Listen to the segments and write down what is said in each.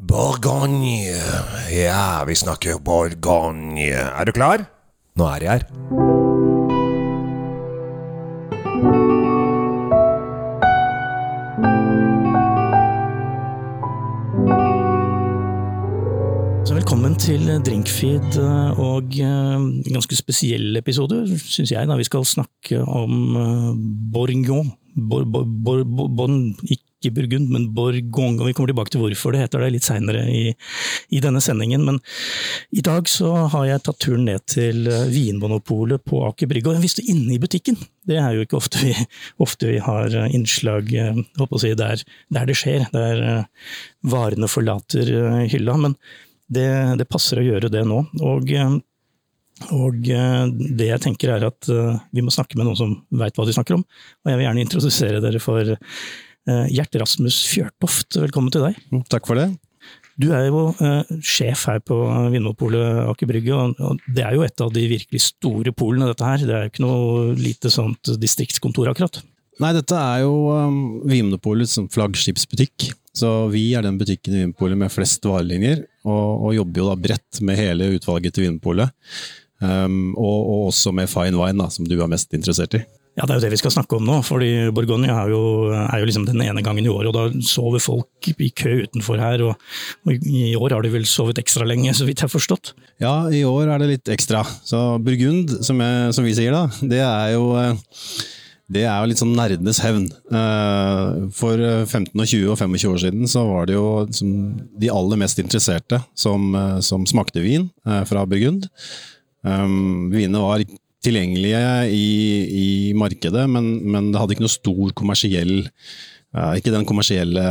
Bourgogne. Ja, vi snakker Bourgogne. Er du klar? Nå er jeg her. Velkommen til Drinkfeed eh, og eh, en ganske spesiell episode, syns jeg. da Vi skal snakke om Borgon, Bourgogne. Bor, bor, bor, bor, bon, ikke Burgund, men Borgong. Og vi kommer tilbake til hvorfor det heter det litt seinere i, i denne sendingen. Men i dag så har jeg tatt turen ned til Vinmonopolet på Aker Brygge. Og jeg visste inne i butikken. Det er jo ikke ofte vi, ofte vi har innslag å si, der, der det skjer, der varene forlater hylla. men det, det, passer å gjøre det nå. Og, og, det jeg tenker er at vi må snakke med noen som veit hva de snakker om. Og jeg vil gjerne introdusere dere for Gjert Rasmus Fjørtoft. Velkommen til deg. Takk for det. Du er jo uh, sjef her på Vinmopolet Aker Brygge, og, og, det er jo et av de virkelig store polene, dette her. Det er jo ikke noe lite sånt distriktskontor, akkurat. Nei, dette er jo um, Vinmonopolets flaggskipsbutikk. Så vi er den butikken i Vinmonopolet med flest varelinjer, og, og, jobber jo da bredt med hele utvalget til Vinmonopolet. Um, og, og, også med fine wine, da, som du er mest interessert i. Ja, det er jo det vi skal snakke om nå. fordi Bourgogne er jo, er jo liksom den ene gangen i året, og da sover folk i kø utenfor her. Og, og, i år har de vel sovet ekstra lenge, så vidt jeg har forstått? Ja, i år er det litt ekstra. Så Burgund, som, jeg, som vi sier da, det er jo det er jo litt sånn nerdenes hevn. For 15, og 20 og 25 år siden så var det jo de aller mest interesserte som, som smakte vin fra Burgund. Vinene var tilgjengelige i, i markedet, men, men, det hadde ikke noe stor kommersiell Ikke den kommersielle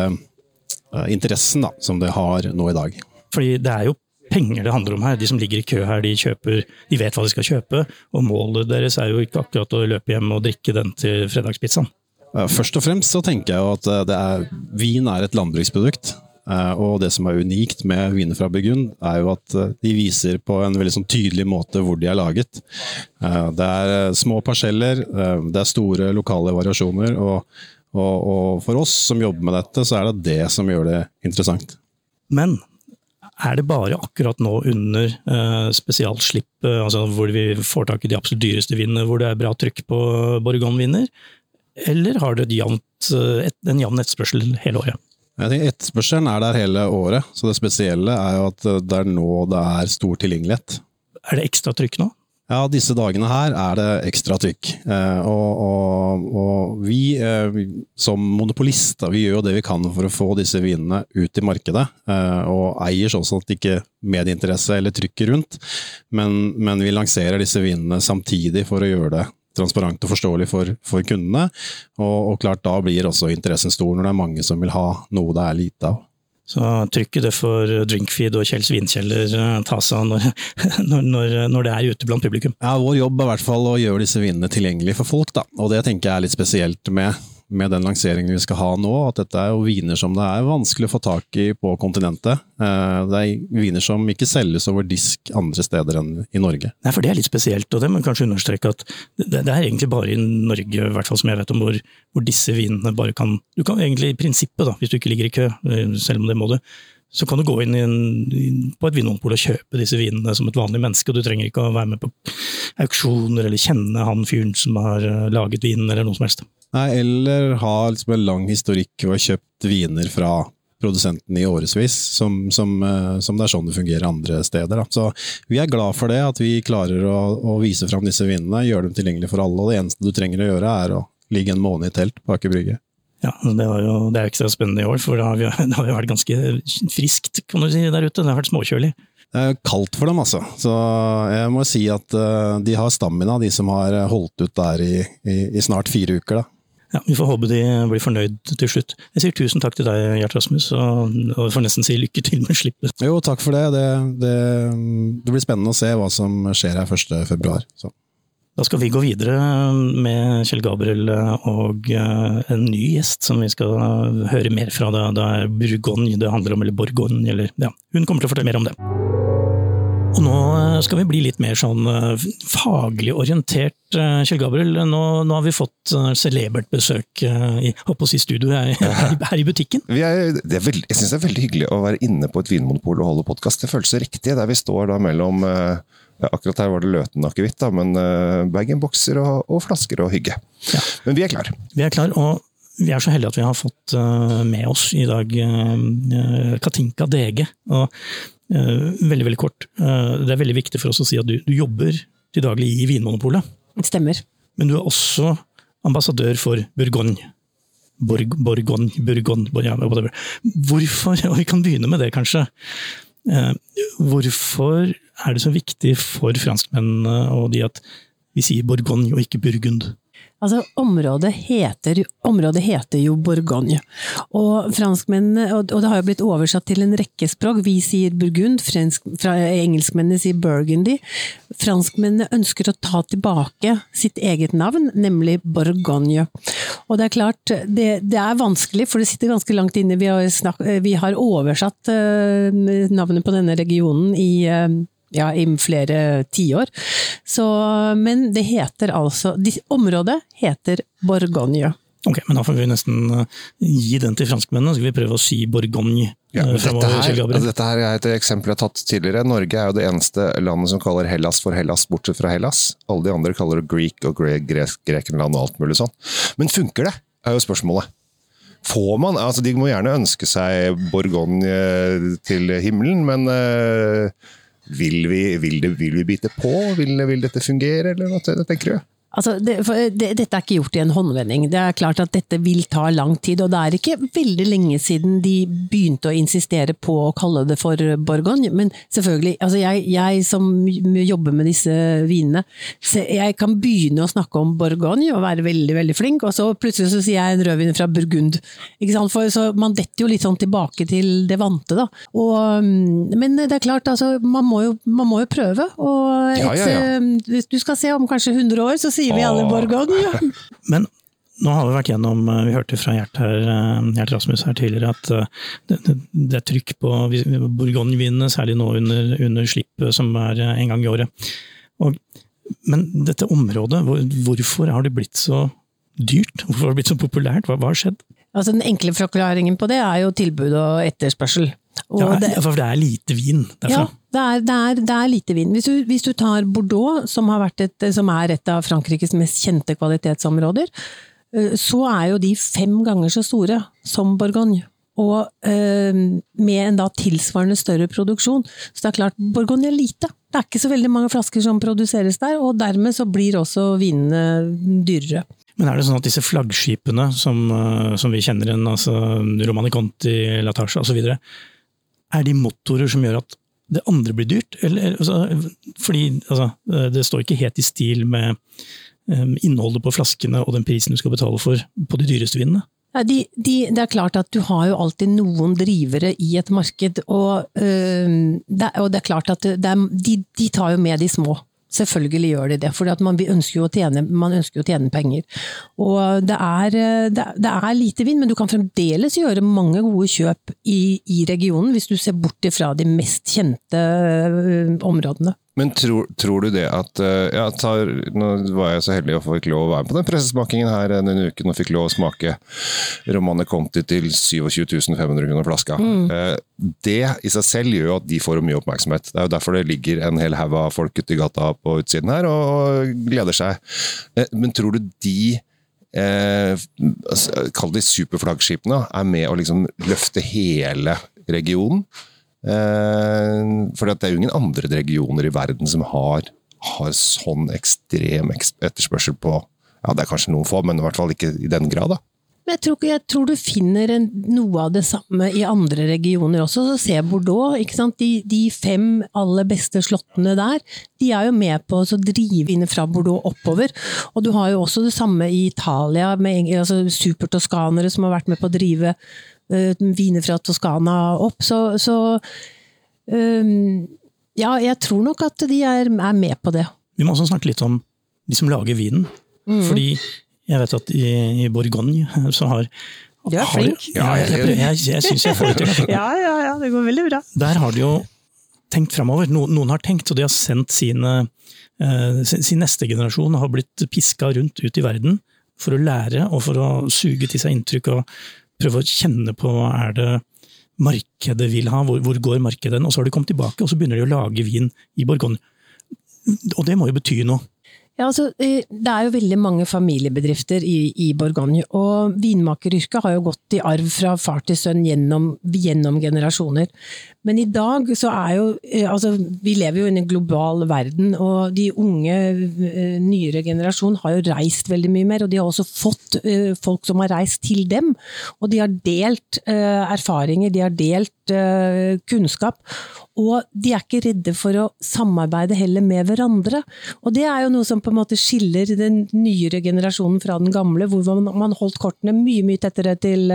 interessen da, som det har nå i dag. Fordi det er jo penger det handler om her. De som ligger i kø her, de, kjøper, de vet hva de skal kjøpe, og målet deres er jo ikke akkurat å løpe hjem og drikke den til fredagspizzaen. Først og fremst så tenker jeg at er, vin er et landbruksprodukt. Og det som er unikt med viner fra Burgund, er jo at de viser på en veldig sånn tydelig måte hvor de er laget. Det er små parseller, det er store lokale variasjoner, og, og, og for oss som jobber med dette, så er det det som gjør det interessant. Men er det bare akkurat nå under uh, spesialslipp, altså hvor vi får tak i de absolutt dyreste vinene, hvor det er bra trykk på Bourgogne-viner? Eller har uh, en jevn etterspørsel hele året? Jeg tenker Etterspørselen er der hele året, så det spesielle er jo at det er nå det er stor tilgjengelighet. Er det ekstra trykk nå? Ja, disse dagene her er det ekstra trykk. Eh, og, og, og, vi eh, som monopolist, vi gjør jo det vi kan for å få disse vinene ut i markedet. Eh, og eier sånn at det ikke medieinteresse eller trykket rundt, men, men, vi lanserer disse vinene samtidig for å gjøre det transparent og forståelig for, for kundene. Og, og, klart da blir også interessen stor når det er mange som vil ha noe det er lite av. Så trykket det for Drinkfeed og Kjells vinkjeller ta seg av når, når, når, det er ute blant publikum? Ja, Vår jobb er i hvert fall å gjøre disse vinene tilgjengelige for folk. da, og Det tenker jeg er litt spesielt med, med den lanseringen vi skal ha nå. At dette er jo viner som det er vanskelig å få tak i på kontinentet. Det er viner som ikke selges over disk andre steder enn i Norge. Nei, for Det er litt spesielt, og det må kanskje understreke at det, er egentlig bare i Norge i hvert fall som jeg vet om, hvor, hvor disse vinene bare kan Du kan egentlig i prinsippet, da, hvis du ikke ligger i kø, selv om det må du, så kan du gå inn en, på et vinmonopol og kjøpe disse vinene som et vanlig menneske, og du trenger ikke å være med på auksjoner eller kjenne han fyren som har laget vinen, eller noe som helst. Nei, eller ha liksom en lang historikk og kjøpt viner fra produsenten i årevis, som, som, som, det er sånn det fungerer andre steder. Da. Så vi er glad for det, at vi klarer å, å vise fram disse vinene, gjøre dem tilgjengelige for alle. og Det eneste du trenger å gjøre, er å ligge en måned i telt på Aker Brygge. Ja, det, er jo, det er ekstra spennende i år, for det har, vi, det har jo vært ganske friskt kan du si, der ute. Det har vært småkjølig. Det er kaldt for dem, altså. Så jeg må si at uh, de har stamina, de som har holdt ut der i, i, i snart fire uker. da. Ja, Vi får håpe de blir fornøyd til slutt. Jeg sier tusen takk til deg, Gjert Rasmus, og, og får nesten si lykke til med slippet. Jo, takk for det. Det, det. det, blir spennende å se hva som skjer her 1. februar. Da skal vi gå videre med Kjell Gabriel og en ny gjest som vi skal høre mer fra. Det, er Bourgogne det handler om, eller Bourgogne, eller ja. Hun kommer til å fortelle mer om det. Og nå eh, skal vi bli litt mer sånn eh, faglig orientert, eh, Kjell Gabriel. Nå, nå har vi fått celebert besøk i, i studio her, her, i- butikken. Vi er, det er veld, jeg syns det er veldig hyggelig å være inne på et vinmonopol og holde podkast. Det føles så riktig, der vi står da mellom ja, Akkurat her var det Løten akevitt, men bag-in-bokser og, og flasker og hygge. Ja. Men vi er klar. Vi er klar, og vi er så heldige at vi har fått med oss i dag Katinka DG. Og veldig, veldig kort, eh, det er veldig viktig for oss å si at du, du jobber til daglig i Vinmonopolet. Det Stemmer. Men du er også ambassadør for Bourgogne. Borg, Bourgogne, Bour- ja, whatever. Hvorfor, og vi kan begynne med det kanskje, Eh, hvorfor er det så viktig for franskmennene og de at vi sier Bourgogne og ikke Burgund? Altså, området heter, området heter jo Bourgogne. Og og det har jo blitt oversatt til en rekke språk. Vi sier Burgund, fransk, fra, engelskmennene sier Burgundy. Franskmennene ønsker å ta tilbake sitt eget navn, nemlig Bourgogne. Og det er klart, det, det er vanskelig, for det sitter ganske langt inne. Vi har, snak, vi har oversatt uh, navnet på denne regionen i eh, ja, i flere tiår. Så, men det heter altså Området heter Borgonje. Ok, men da får vi nesten eh, gi den til franskmennene, så skal vi prøve å si Bourgogne Ja, eh, dette, her, altså, dette her er et eksempel jeg har tatt tidligere. Norge er jo det eneste landet som kaller Hellas for Hellas, bortsett fra Hellas. Alle de andre kaller det Greek og Gre Gre Grekenland og alt mulig sånn. Men funker det, er jo spørsmålet. Får man, altså De må gjerne ønske seg Bourgogne til himmelen, men eh, vil, vi, vil, det, vil vi bite på? Vil, vil dette fungere, eller hva tenker du? Altså, det, det, dette er ikke gjort i en håndvending. Det er klart at dette vil ta lang tid, og det er ikke veldig lenge siden de begynte å insistere på å kalle det for Bourgogne. Men selvfølgelig, altså jeg, jeg som jobber med disse vinene, jeg kan begynne å snakke om Bourgogne og være veldig veldig flink, og så plutselig så sier jeg en rødvin fra Burgund. For, så man detter jo litt sånn tilbake til det vante, da. Og, mm, men det er klart, altså, man må jo, man må jo prøve. Og et, ja, ja. ja. hvis du skal se om kanskje 100 år, så sier vi alle Åh. Ja. Men nå har vi vært gjennom, eh, vi hørte fra Gjert, her, eh, Gjert Rasmus her tidligere, at eh, det, det, det er trykk på borgonvinene, særlig nå under, under slippet som er en gang i året. Og, men dette området, hvor, hvorfor har det blitt så dyrt? Hvorfor har det blitt så populært? Hva, hva har skjedd? Altså, den enkle forklaringen på det er jo tilbud og etterspørsel. Ja, det, for det er lite vin derfra. ja, det er, det, er, det er lite vin. Hvis du, hvis du tar Bordeaux, som, et, som er et av Frankrikes mest kjente kvalitetsområder, eh, så er jo de fem ganger så store som Bourgogne. Og eh, med en da tilsvarende større produksjon. Så det er klart, Bourgogne er lite. Det er ikke så veldig mange flasker som produseres der, og dermed så blir også vinene dyrere. Men er det sånn at disse flaggskipene som, eh, som vi kjenner igjen, altså Romani Conti, Latasha osv., er de motorer som gjør at det andre blir dyrt? Eller, altså, fordi altså, det står ikke helt i stil med um, innholdet på flaskene og den prisen du skal betale for på de dyreste vinene? Ja, de, de, det er klart at du har jo alltid noen drivere i et marked, og, øh, det, og det er klart at det er, de, de tar jo med de små. Selvfølgelig gjør de det, for man ønsker, tjene, man ønsker jo å tjene penger. Og det er, øh, det, er- lite vind, men du kan fremdeles gjøre mange gode kjøp i, i regionen, hvis du ser bort ifra de mest kjente øh, områdene. Men tror, tror du det at eh, ja, tar, Nå var jeg så heldig å få lov å være med på den pressesmakingen her denne uken og fikk lov å smake Romane Conti til 27 500 kroner flaska. Mm. Det i seg selv gjør jo at de får mye oppmerksomhet. Det er jo derfor det ligger en hel haug av folk ute i gata på utsiden her og gleder seg. Eh, Men tror du de eh, altså, Kall de superflaggskipene, er med å liksom løfte hele regionen? Eh, for det er jo ingen andre regioner i verden som har, har sånn ekstrem etterspørsel på Ja, det er kanskje noen få, men i hvert fall ikke i den grad. da. Men jeg tror, jeg tror du finner noe av det samme i andre regioner også. Så se Bordeaux. ikke? De, de fem aller beste slottene der, de er jo med på å drive inn fra Bordeaux oppover. Og du har jo også det samme i Italia, med altså supertoskanere som har vært med på å drive uh, viner fra Toskana opp. Så, så ja, jeg tror nok at de er, er med på det. Vi må også snakke litt om de som lager vinen. Mm. Fordi jeg vet at i, i Bourgogne så har Du er har- flink. Ja, jeg, jeg, jeg, jeg syns jeg får det til. Ja, ja, ja, det går veldig bra. Der har de jo tenkt framover. No, noen har tenkt, og de har sendt sine, eh, sin, neste generasjon har blitt piska rundt ut i verden for å lære og for å suge til seg inntrykk og prøve å kjenne på er det markedet vil ha, hvor, hvor går markedet Og så har de kommet tilbake, og så begynner de å lage vin i Bourgogne. Og det må jo bety noe. Ja, altså, eh, Det er jo veldig mange familiebedrifter i, i Bourgogne, og vinmakeryrket har jo gått i arv fra far til sønn gjennom, gjennom generasjoner. Men i dag så er jo eh, altså, Vi lever jo i en global verden, og de unge, eh, nyere generasjon har jo reist veldig mye mer. Og de har også fått folk som har reist til dem. Og de har delt erfaringer, de har delt kunnskap. Og de er ikke redde for å samarbeide heller med hverandre. Og det er jo noe som på en måte skiller den nyere generasjonen fra den gamle, hvor man holdt kortene mye mye tettere til,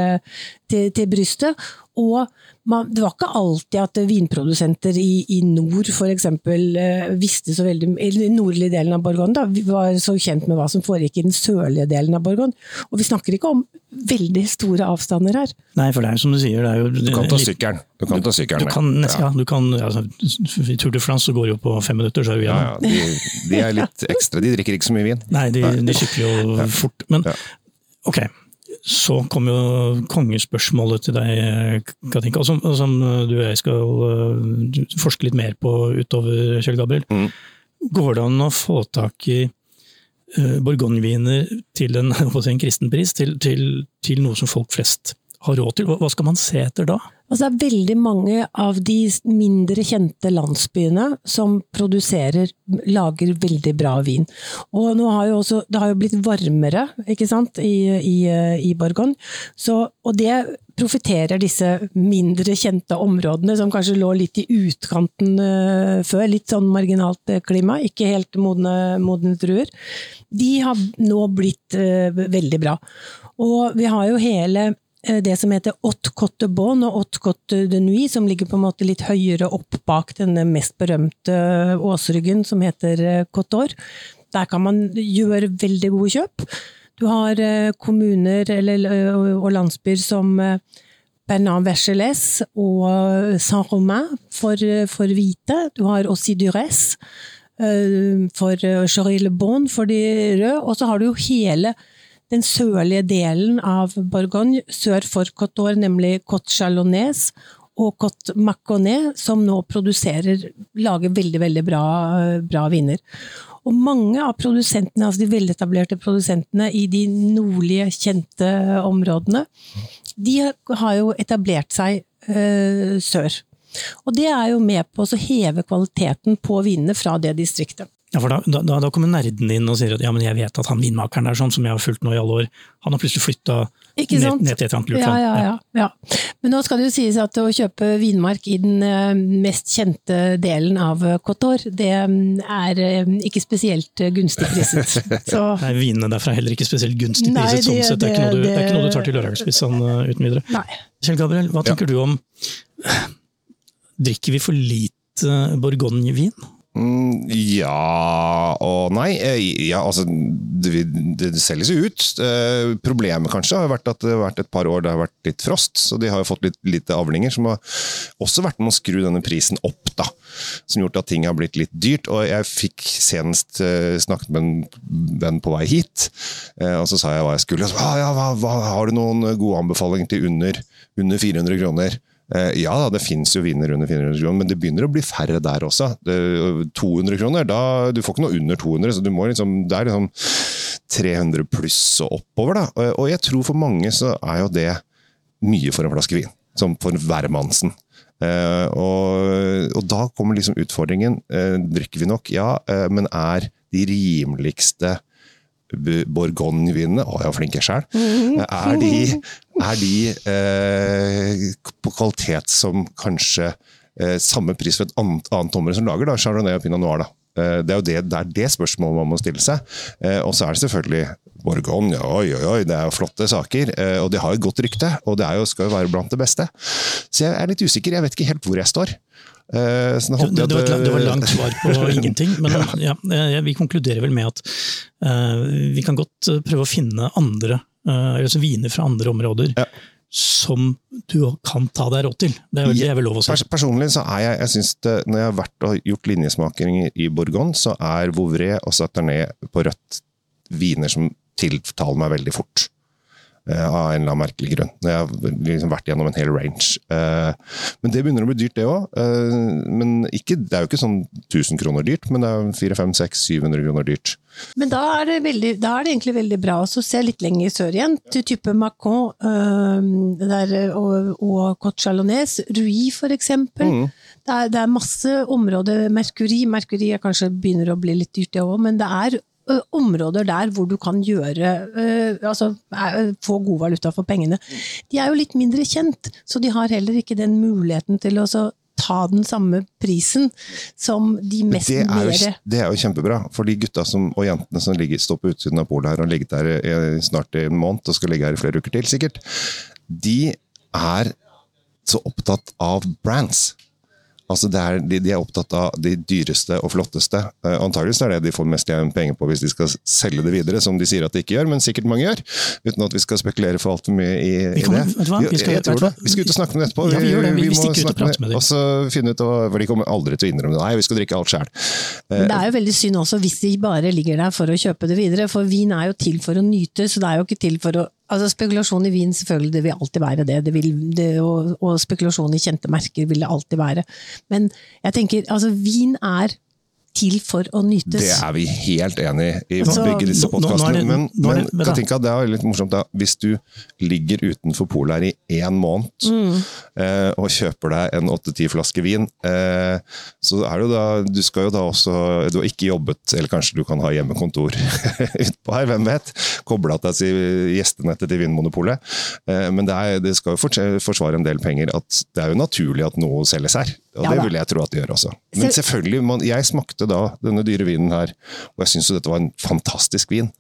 til, til brystet. Og man, det var ikke alltid at vinprodusenter i, i nord f.eks. eksempel, visste så veldig eller den nordlige delen av Borgon da, var så kjent med hva som foregikk i den sørlige delen av Borgon. Og vi snakker ikke om veldig store avstander her. Nei, for det er som du sier det er jo, Du kan ta sykkelen. Du kan ta sykkelen. Du kan, ja. du kan, altså, I Tour de France så går det jo på fem minutter, så er vi igjen. Ja, ja, de, de, er litt ekstra. De drikker ikke så mye vin. Nei, de, de sykler jo fort. Men ok, så kom jo kongespørsmålet til deg, Katinka, som, som, du og jeg skal uh, forske litt mer på utover, Kjell Gabriel. Mm. Går det an å få tak i uh, borgonviner til en, en kristenpris, til, til, til, noe som folk flest har råd til? Hva skal man se etter da? Altså, det er veldig mange av de mindre kjente landsbyene som produserer, lager veldig bra vin. Og nå har jo også, det har jo blitt varmere ikke sant, i, i, i Borgon, Så, og det profitterer disse mindre kjente områdene, som kanskje lå litt i utkanten uh, før, litt sånn marginalt eh, klima, ikke helt modne, modne druer. De har nå blitt uh, veldig bra. Og vi har jo hele Eh, det som heter Haute Cotte Bonne og Haute Cotte de Nuit, som ligger på en måte litt høyere opp bak denne mest berømte åsryggen, som heter eh, Cotte Der kan man gjøre veldig gode kjøp. Du har eh, kommuner eller, og landsbyer som Bernard Vergelès og Saint-Romain for, for hvite. Du har aussi Dures for Charille Bonne for de røde. Og så har du jo hele den sørlige delen av Bourgogne, sør for Côte d'Or, nemlig Côte Chalonnaise og Côte Maconnet, som nå produserer, lager veldig, veldig bra, bra viner. Og mange av produsentene, altså de veletablerte produsentene i de nordlige, kjente områdene, de har jo etablert seg øh, sør. Og det er jo med på å heve kvaliteten på vinene fra det distriktet. Ja, for da, da, da, kommer nerden inn og sier at ja, men jeg vet at han vinmakeren der, sånn, som jeg har fulgt nå i alle år, han har plutselig flytta ned, ned, til et eller annet ja, ja, ja, ja, Men nå skal det jo sies at å kjøpe vinmark i den eh, mest kjente delen av Cotor, det mm, er eh, ikke spesielt gunstig priset. Så... Nei, vinene derfra er heller ikke spesielt gunstig priset, sånn sett. Det, det, er du, det, er ikke noe du tar til lørdagsspis sånn uh, uten videre. Nei. Kjell Gabriel, hva tenker du om Drikker vi for lite bourgognevin? Mm, ja og nei. Eh, ja, altså, det, det selges jo ut. Eh, problemet kanskje har vært at det har vært et par år det har vært litt frost, så de har jo fått litt lite avlinger, som har også vært med å skru denne prisen opp. da, Som gjort at ting har blitt litt dyrt. og Jeg fikk senest uh, snakket med en venn på vei hit, og så sa jeg hva jeg skulle. Og så, ah, ja, hva, hva, har du noen gode anbefalinger til under, under 400 kroner? Eh, ja det fins jo viner under 400 kroner, men det begynner å bli færre der også. 200 kroner, da, Du får ikke noe under 200, så du må liksom, det er liksom 300 pluss og oppover. da. Og jeg tror for mange så er jo det mye for en flaske vin. Som for hvermannsen. Uh, og, og, da kommer liksom utfordringen. Uh, drikker vi nok? Ja, men er de rimeligste Bourgogne-vinene Å, jeg var flink jeg sjøl. Er de, er de eh, på kvalitet som kanskje eh, samme pris for et annet, annet område som lager da, Chardonnay og Pinot Noir? da. Eh, det er jo det, det, er det spørsmålet man må stille seg. Eh, og så er det selvfølgelig Borgon. oi, oi, oi, det er jo flotte saker. Eh, og det har et godt rykte, og det jo, skal jo være blant det beste. Så jeg er litt usikker, jeg vet ikke helt hvor jeg står. Uh, det, det, det, var et, det var langt svar på ingenting, men ja, vi konkluderer vel med at uh, vi kan godt prøve å finne andre, uh, altså viner fra andre områder, ja. som du kan ta deg råd til. Det er vel, det er vel lov å si. Pers personlig så er jeg, jeg synes det, Når jeg har vært og gjort linjesmakinger i Bourgogne, så er Vouvray og Saternet på rødt viner som tiltaler meg veldig fort. Eh, av en eller annen merkelig grunn. Jeg har liksom vært gjennom en hel range. Eh, men det begynner å bli dyrt, det òg. men det er jo ikke sånn 1000 kroner dyrt, men det er 400-500-700 kroner dyrt. Men da er, det veldig, da er det egentlig veldig bra å se litt lenger sør igjen, til type Macon der, og, og Côte Chalonnaise, Rui for eksempel. Mm. Det, er, det er masse områder, Mercury, Mercury er kanskje begynner å bli litt dyrt det òg, men det er områder der hvor du kan gjøre altså få god valuta for pengene. De er jo litt mindre kjent, så de har heller ikke den muligheten til å så ta den samme prisen som de mest Det er, jo, det er jo kjempebra, for de gutta som, og jentene som ligger, står på utsiden av polet her og har ligget der i, snart i en måned og skal ligge her i flere uker til, sikkert, de er så opptatt av brands. Altså det er, de, de er opptatt av de dyreste og flotteste. Uh, Antakeligvis er det de får mest igjen penger på hvis de skal selge det videre, som de sier at de ikke gjør, men sikkert mange gjør. Uten at vi skal spekulere for altfor mye i, Vi i det. vet du hva? Vi skal- jeg, jeg tror det. Vi skal ut og snakke med dem etterpå. Ja, vi gjør det. Vi- vi må stikker ut og prate prater med dem. Og så finne ut, for de kommer aldri til å innrømme det. Nei, vi skal drikke alt sjøl. Uh, det er jo veldig synd også hvis de bare ligger der for å kjøpe det videre, for vin er jo til for å nyte, så det er jo ikke til for å Altså Spekulasjon i vin selvfølgelig, det vil alltid være det, det, vil, det og, og spekulasjon i kjente merker vil det alltid være. Men jeg tenker, altså vin er til for å nytes. Det er vi helt enig i, i Altså, begge disse podkastene. Men, men det- Katinka, det er litt morsomt da. Hvis du ligger utenfor polet her i én måned Mm. eh, og kjøper deg en åtte-ti flaske vin, eh, så er det jo da Du skal jo da også Du har ikke jobbet, eller kanskje du kan ha hjemmekontor utpå her, hvem vet? Kobla deg til gjestenettet til Vinmonopolet. Eh, men det, er, det skal jo fors- forsvare en del penger at det er jo naturlig at noe selges her. Og Ja det vil jeg tro at det gjør også. Men selvfølgelig, man, jeg smakte da denne dyre vinen her, og jeg syns jo dette var en fantastisk vin.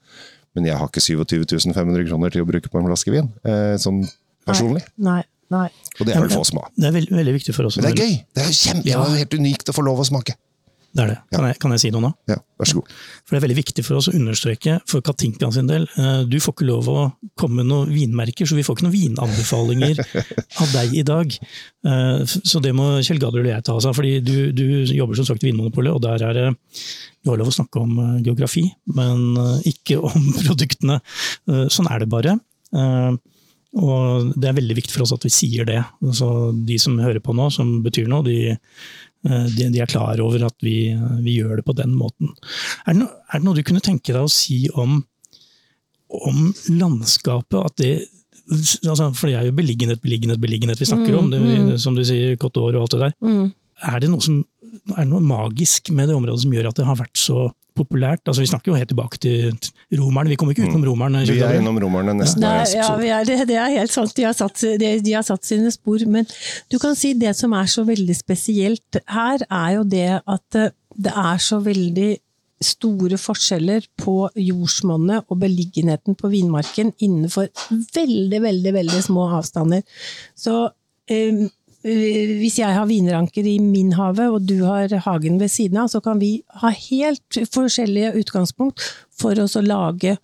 Men jeg har ikke 27 500 kroner til å bruke på en flaske vin, eh, sånn personlig. Nei, nei. Og det er vel få som har. Det er veldig, veldig viktig for oss. Men det er gøy! Det er kjempe, Ja. helt unikt å få lov å smake. Det er det. Kan, jeg, kan jeg si noe nå? Ja, vær så god. For Det er veldig viktig for oss å understreke for Katinka sin del. eh, Du får ikke lov å komme med noen vinmerker, så vi får ikke noen vinanbefalinger av deg i dag. Eh, Så det må Kjell Gadler og jeg ta oss av. fordi du, du jobber som sagt i Vinmonopolet, og der er det Du har lov å snakke om eh, geografi, men ikke om produktene. Sånn er det bare. Og det er veldig viktig for oss at vi sier det. Så de som hører på nå, som betyr noe, de, eh, de, de er klar over at vi, vi gjør det på den måten. Er det, no, er det noe du kunne tenke deg å si om, om landskapet? At det, altså, for det er jo beliggenhet, beliggenhet, beliggenhet vi snakker om. Det, som du sier, Coteur og alt det der. Mm. Er det som, er det noe magisk med det området som gjør at det har vært så populært? Altså, vi snakker jo helt tilbake til romerne, vi kommer ikke utenom romerne. Vi er innom romerne nesten Nei, ja, vi er, det, det er helt sant. De har, satt, de, de har satt sine spor. Men du kan si det som er så veldig spesielt her, er jo det at eh, det er så veldig store forskjeller på jordsmonnet og beliggenheten på vinmarken innenfor veldig, veldig, veldig små avstander. Så eh, hvis jeg har vinranker i min hage, og du har hagen ved siden av, så kan vi ha helt forskjellige utgangspunkt for å lage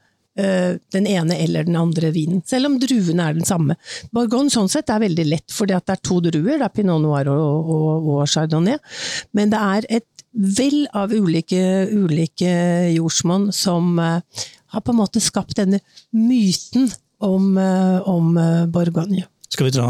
eh, den ene eller den andre vinen, selv om druene er den samme. Borgon sånn sett er veldig lett, fordi det er to druer, det er pinot noir og, og, og chardonnay, men det er et vell av ulike, ulike jordsmonn som uh, har på en måte skapt denne myten om, uh, om eh, Bourgogne. Skal vi dra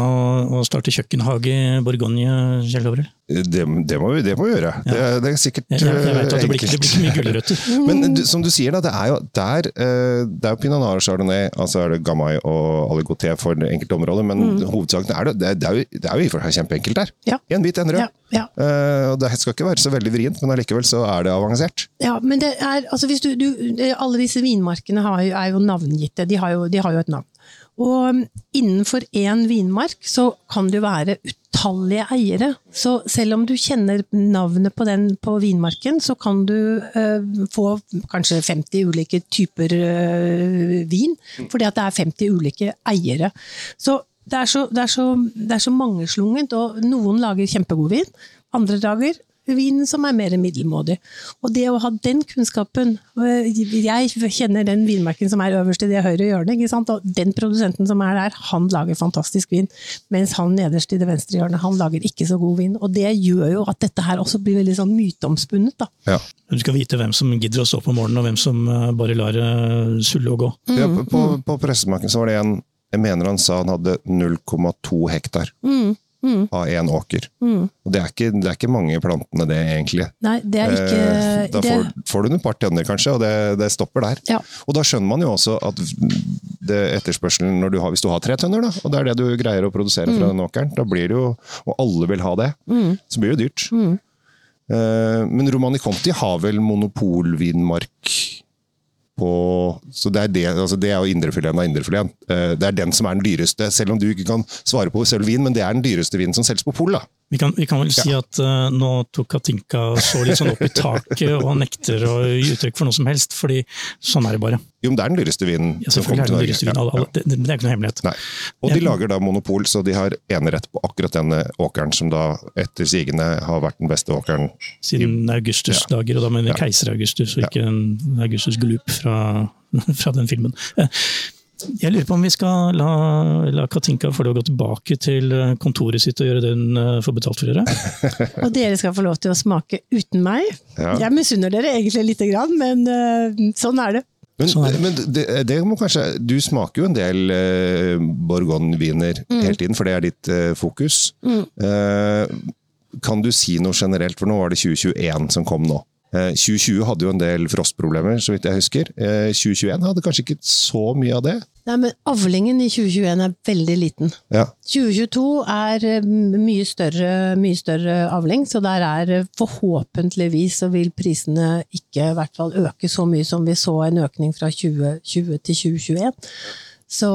og starte kjøkkenhage i Borgogne, Kjell Gabriel? Det, det, må vi, det må vi gjøre. Det, er- det er sikkert Jeg, jeg, jeg vet at det blir, ikke- det blir ikke mye gulrøtter. Men du, som du sier, da, det er jo der eh, det er jo Pinot Noir Chardonnay, altså er det Gamay og Aligoté for det enkelte området, men hovedsaken er det, det, er- det, jo, det er jo i og for seg kjempeenkelt der. Ja. En bit, en rød. Ja, ja. Uh, og det skal ikke være så veldig vrient, men allikevel så er det avansert. Ja, men det er, altså hvis du, du, alle disse vinmarkene har, jo- er jo navngitte, de har jo, de har jo et navn. Og innenfor én vinmark så kan jo være utallige eiere. Så selv om du kjenner navnet på den på vinmarken, så kan du eh, få kanskje 50 ulike typer eh, vin, fordi at det er 50 ulike eiere. Så det er så, det er så, det er så mangeslungent, og noen lager kjempegod vin, andre dager vin som er mer middelmådig. Og det å ha den kunnskapen Jeg kjenner den vinmerken som er øverst i det høyre hjørnet, ikke sant? og den produsenten som er der, han lager fantastisk vin. Mens han nederst i det venstre hjørnet, han lager ikke så god vin. Og det gjør jo at dette her også blir veldig sånn myteomspunnet. da. Ja. Du skal vite hvem som gidder å stå på morgenen, og hvem som eh, bare lar det sulle og gå. Ja, på, på, på pressemarken så var det en Jeg mener han sa han hadde 0,2 hektar av én åker. Og det er, ikke, det er ikke mange plantene, det, egentlig. Nei, det er ikke Eh, Da det, får, får du et par tønner, kanskje, og det, det stopper der. Ja. Og da skjønner man jo også at det etterspørselen når du har, Hvis du har tre tønner, da, og det er det du greier å produsere Mm. fra den åkeren, da blir det jo, og alle vil ha det, så blir det dyrt. Mm. Eh, men Romani Conti har vel monopolvinmark på Så det er, det, altså det er jo indrefileten av indrefileten. Eh, Det er den som er den dyreste, selv om du ikke kan svare på selv vin, men det er den dyreste vinen som selges på pol. Vi kan, vi kan vel si at uh, nå tok Katinka så litt sånn opp i taket og nekter å gi uttrykk for noe som helst, fordi sånn er det bare. Jo, men det er den dyreste vinen. Ja, som er kommer den til Norge. vinen. Ja, alle, det, det er ikke noe hemmelighet. Nei. Og de lager da monopol, så de har enerett på akkurat denne åkeren, som da etter sigende har vært den beste åkeren. Siden Augustus-dager, og da mener jeg keiser Augustus, og ikke en Augustus Glup fra, fra den filmen. Eh, Jeg lurer på om vi skal la, la Katinka få lov å gå tilbake til eh, kontoret sitt og gjøre det hun eh, får betalt for å gjøre. og dere skal få lov til å smake uten meg. Ja. Jeg misunner dere egentlig lite grann, men øh, sånn er det. Men, Sånn er det. men det, det må kanskje Du smaker jo en del eh, Bourgogne-viner Mm. hele tiden, for det er ditt eh, fokus. Eh, kan du si noe generelt, for nå var det 2021 som kom nå. Eh, 2020 hadde jo en del frostproblemer, så vidt jeg husker. Eh, 2021 hadde kanskje ikke så mye av det. Nei, men Avlingen i 2021 er veldig liten. Ja. 2022 er eh, mye større, mye større avling, så der er eh, forhåpentligvis så vil prisene ikke i hvert fall øke så mye som vi så en økning fra 2020 til 2021. Så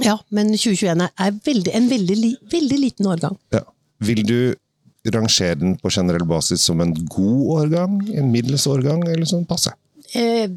Ja, men 2021 er- er veldig, en veldig, veldig liten årgang. Ja. Vil du rangere den på generell basis som en god årgang, en middels årgang, eller sånn passe? Eh,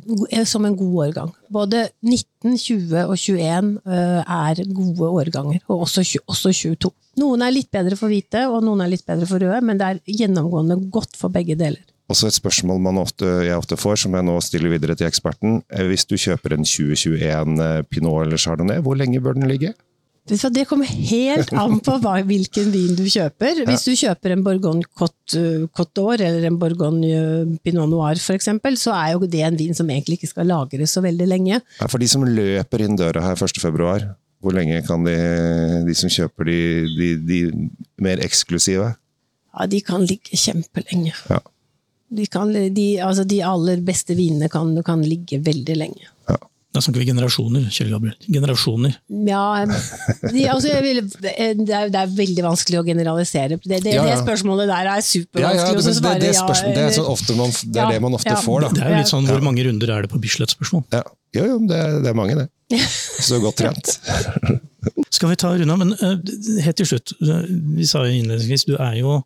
som en god årgang. Både 19, 20 og 21 eh, er gode årganger, og også, også 22. Noen er litt bedre for hvite, og noen er litt bedre for røde, men det er gjennomgående godt for begge deler. Også et spørsmål man ofte, jeg ofte får, som jeg nå stiller videre til eksperten. Eh, Hvis du kjøper en 2021 eh, Pinot eller Chardonnay, hvor lenge bør den ligge? Det kommer helt an på hva, hvilken vin du kjøper. Hvis du kjøper en Bourgogne Côte eh, d'Or eller en Bourgogne eh, Pinot Noir f.eks., så er jo det en vin som egentlig ikke skal lagres så veldig lenge. Ja, For de som løper inn døra her 1.2, hvor lenge kan de, de som kjøper de, de, de mer eksklusive? Ja, De kan ligge kjempelenge. Ja. De, kan, de, altså de aller beste vinene kan, kan ligge veldig lenge. Da snakker vi generasjoner, Kjell Gabriel. Generasjoner. Ja, altså jeg vil, det, er, det er veldig vanskelig å generalisere. Det, det, Ja, ja. det spørsmålet der er supervanskelig å svare det, ja det er, sånn ofte man, det, er det man ofte ja. får, da. Det er litt sånn, Hvor mange runder er det på Bislett-spørsmål? Ja. Jo, jo, det, er- det er mange, det. Så godt trent. Skal vi ta runda, men eh, helt til slutt. eh, Vi sa jo innledningsvis, du er jo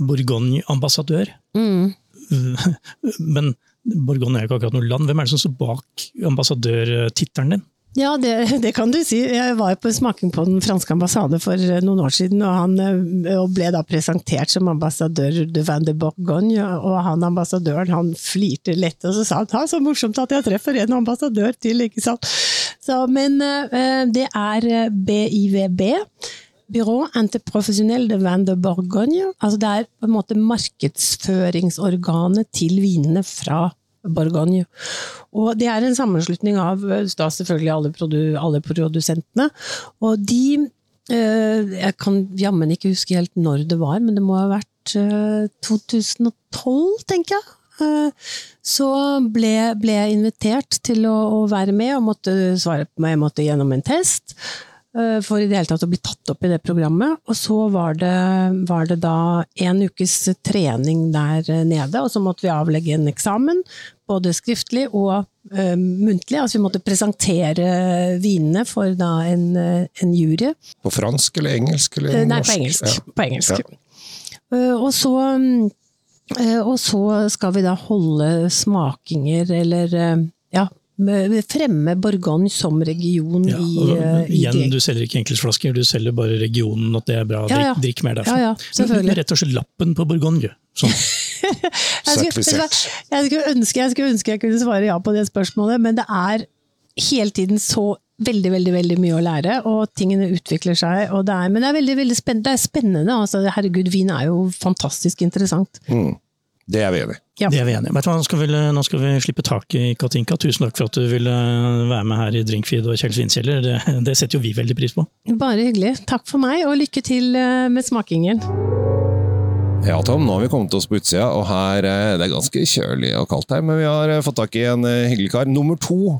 Bourgogne-ambassadør. Mm. Men Bourgogne er jo ikke akkurat noe land. Hvem er det som står bak ambassadørtittelen din? Ja, det, det kan du si. Jeg var på smaking på den franske ambassade for eh, noen år siden, og, han, eh, og ble da presentert som ambassadør de Van de Bourgogne. Og han ambassadøren han flirte lett, og så sa han «Ha, så morsomt at jeg treffer en ambassadør til, ikke sant. Så, men eh, det er eh, BIVB. Byrå Interprofesjonell de Van de Bourgogne. Altså det er på en måte markedsføringsorganet til vinene fra Bourgogne. Og det er en sammenslutning av eh, da selvfølgelig alle, produ alle produsentene. Og de eh, Jeg kan jammen ikke huske helt når det var, men det må ha vært eh, 2012, tenker jeg. Eh, Så ble, ble jeg invitert til å, å være med og måtte svare på meg. Jeg måtte gjennom en test eh, for i det hele tatt å bli tatt opp i det programmet. Og så var det, var det da en ukes trening der nede, og så måtte vi avlegge en eksamen. Både skriftlig og uh, muntlig. Altså vi måtte presentere vinene for da en, eh, en jury. På fransk eller engelsk? Eller Eh, Nei, norsk? på engelsk. Ja. På engelsk. Ja. Uh, Og så eh, og så skal vi da holde smakinger, eller eh, ja, fremme Bourgogne som region Ja, og, i, uh, igjen, i du selger ikke enkeltflasker, du selger bare regionen, at det er bra. Ja, ja. Drikk, drikk mer derfra. Ja, ja, selvfølgelig. Rett og slett lappen på Bourgogne. Sånn. Jeg skulle, jeg, skulle ønske, jeg skulle ønske jeg kunne svare ja på det spørsmålet, men det er hele tiden så veldig, veldig veldig mye å lære, og tingene utvikler seg. Og det er, men det er veldig, veldig spennende. Det er spennende. Altså, herregud, vin er jo fantastisk interessant. Mm. Det er vi enig i. Ja. Det er vi enige. Vet du hva, Nå skal, vi, nå skal vi slippe tak i Katinka. Tusen takk for at du ville være med her i Drinkfeed og Kjell Svinkjeller. Det, det setter jo vi veldig pris på. Bare hyggelig. Takk for meg, og lykke til eh, med smakingen. Ja, Tom, nå har vi kommet oss på utsida, og her eh, det er ganske kjølig og kaldt her, men vi har eh, fått tak i en hyggelig kar. Nummer to.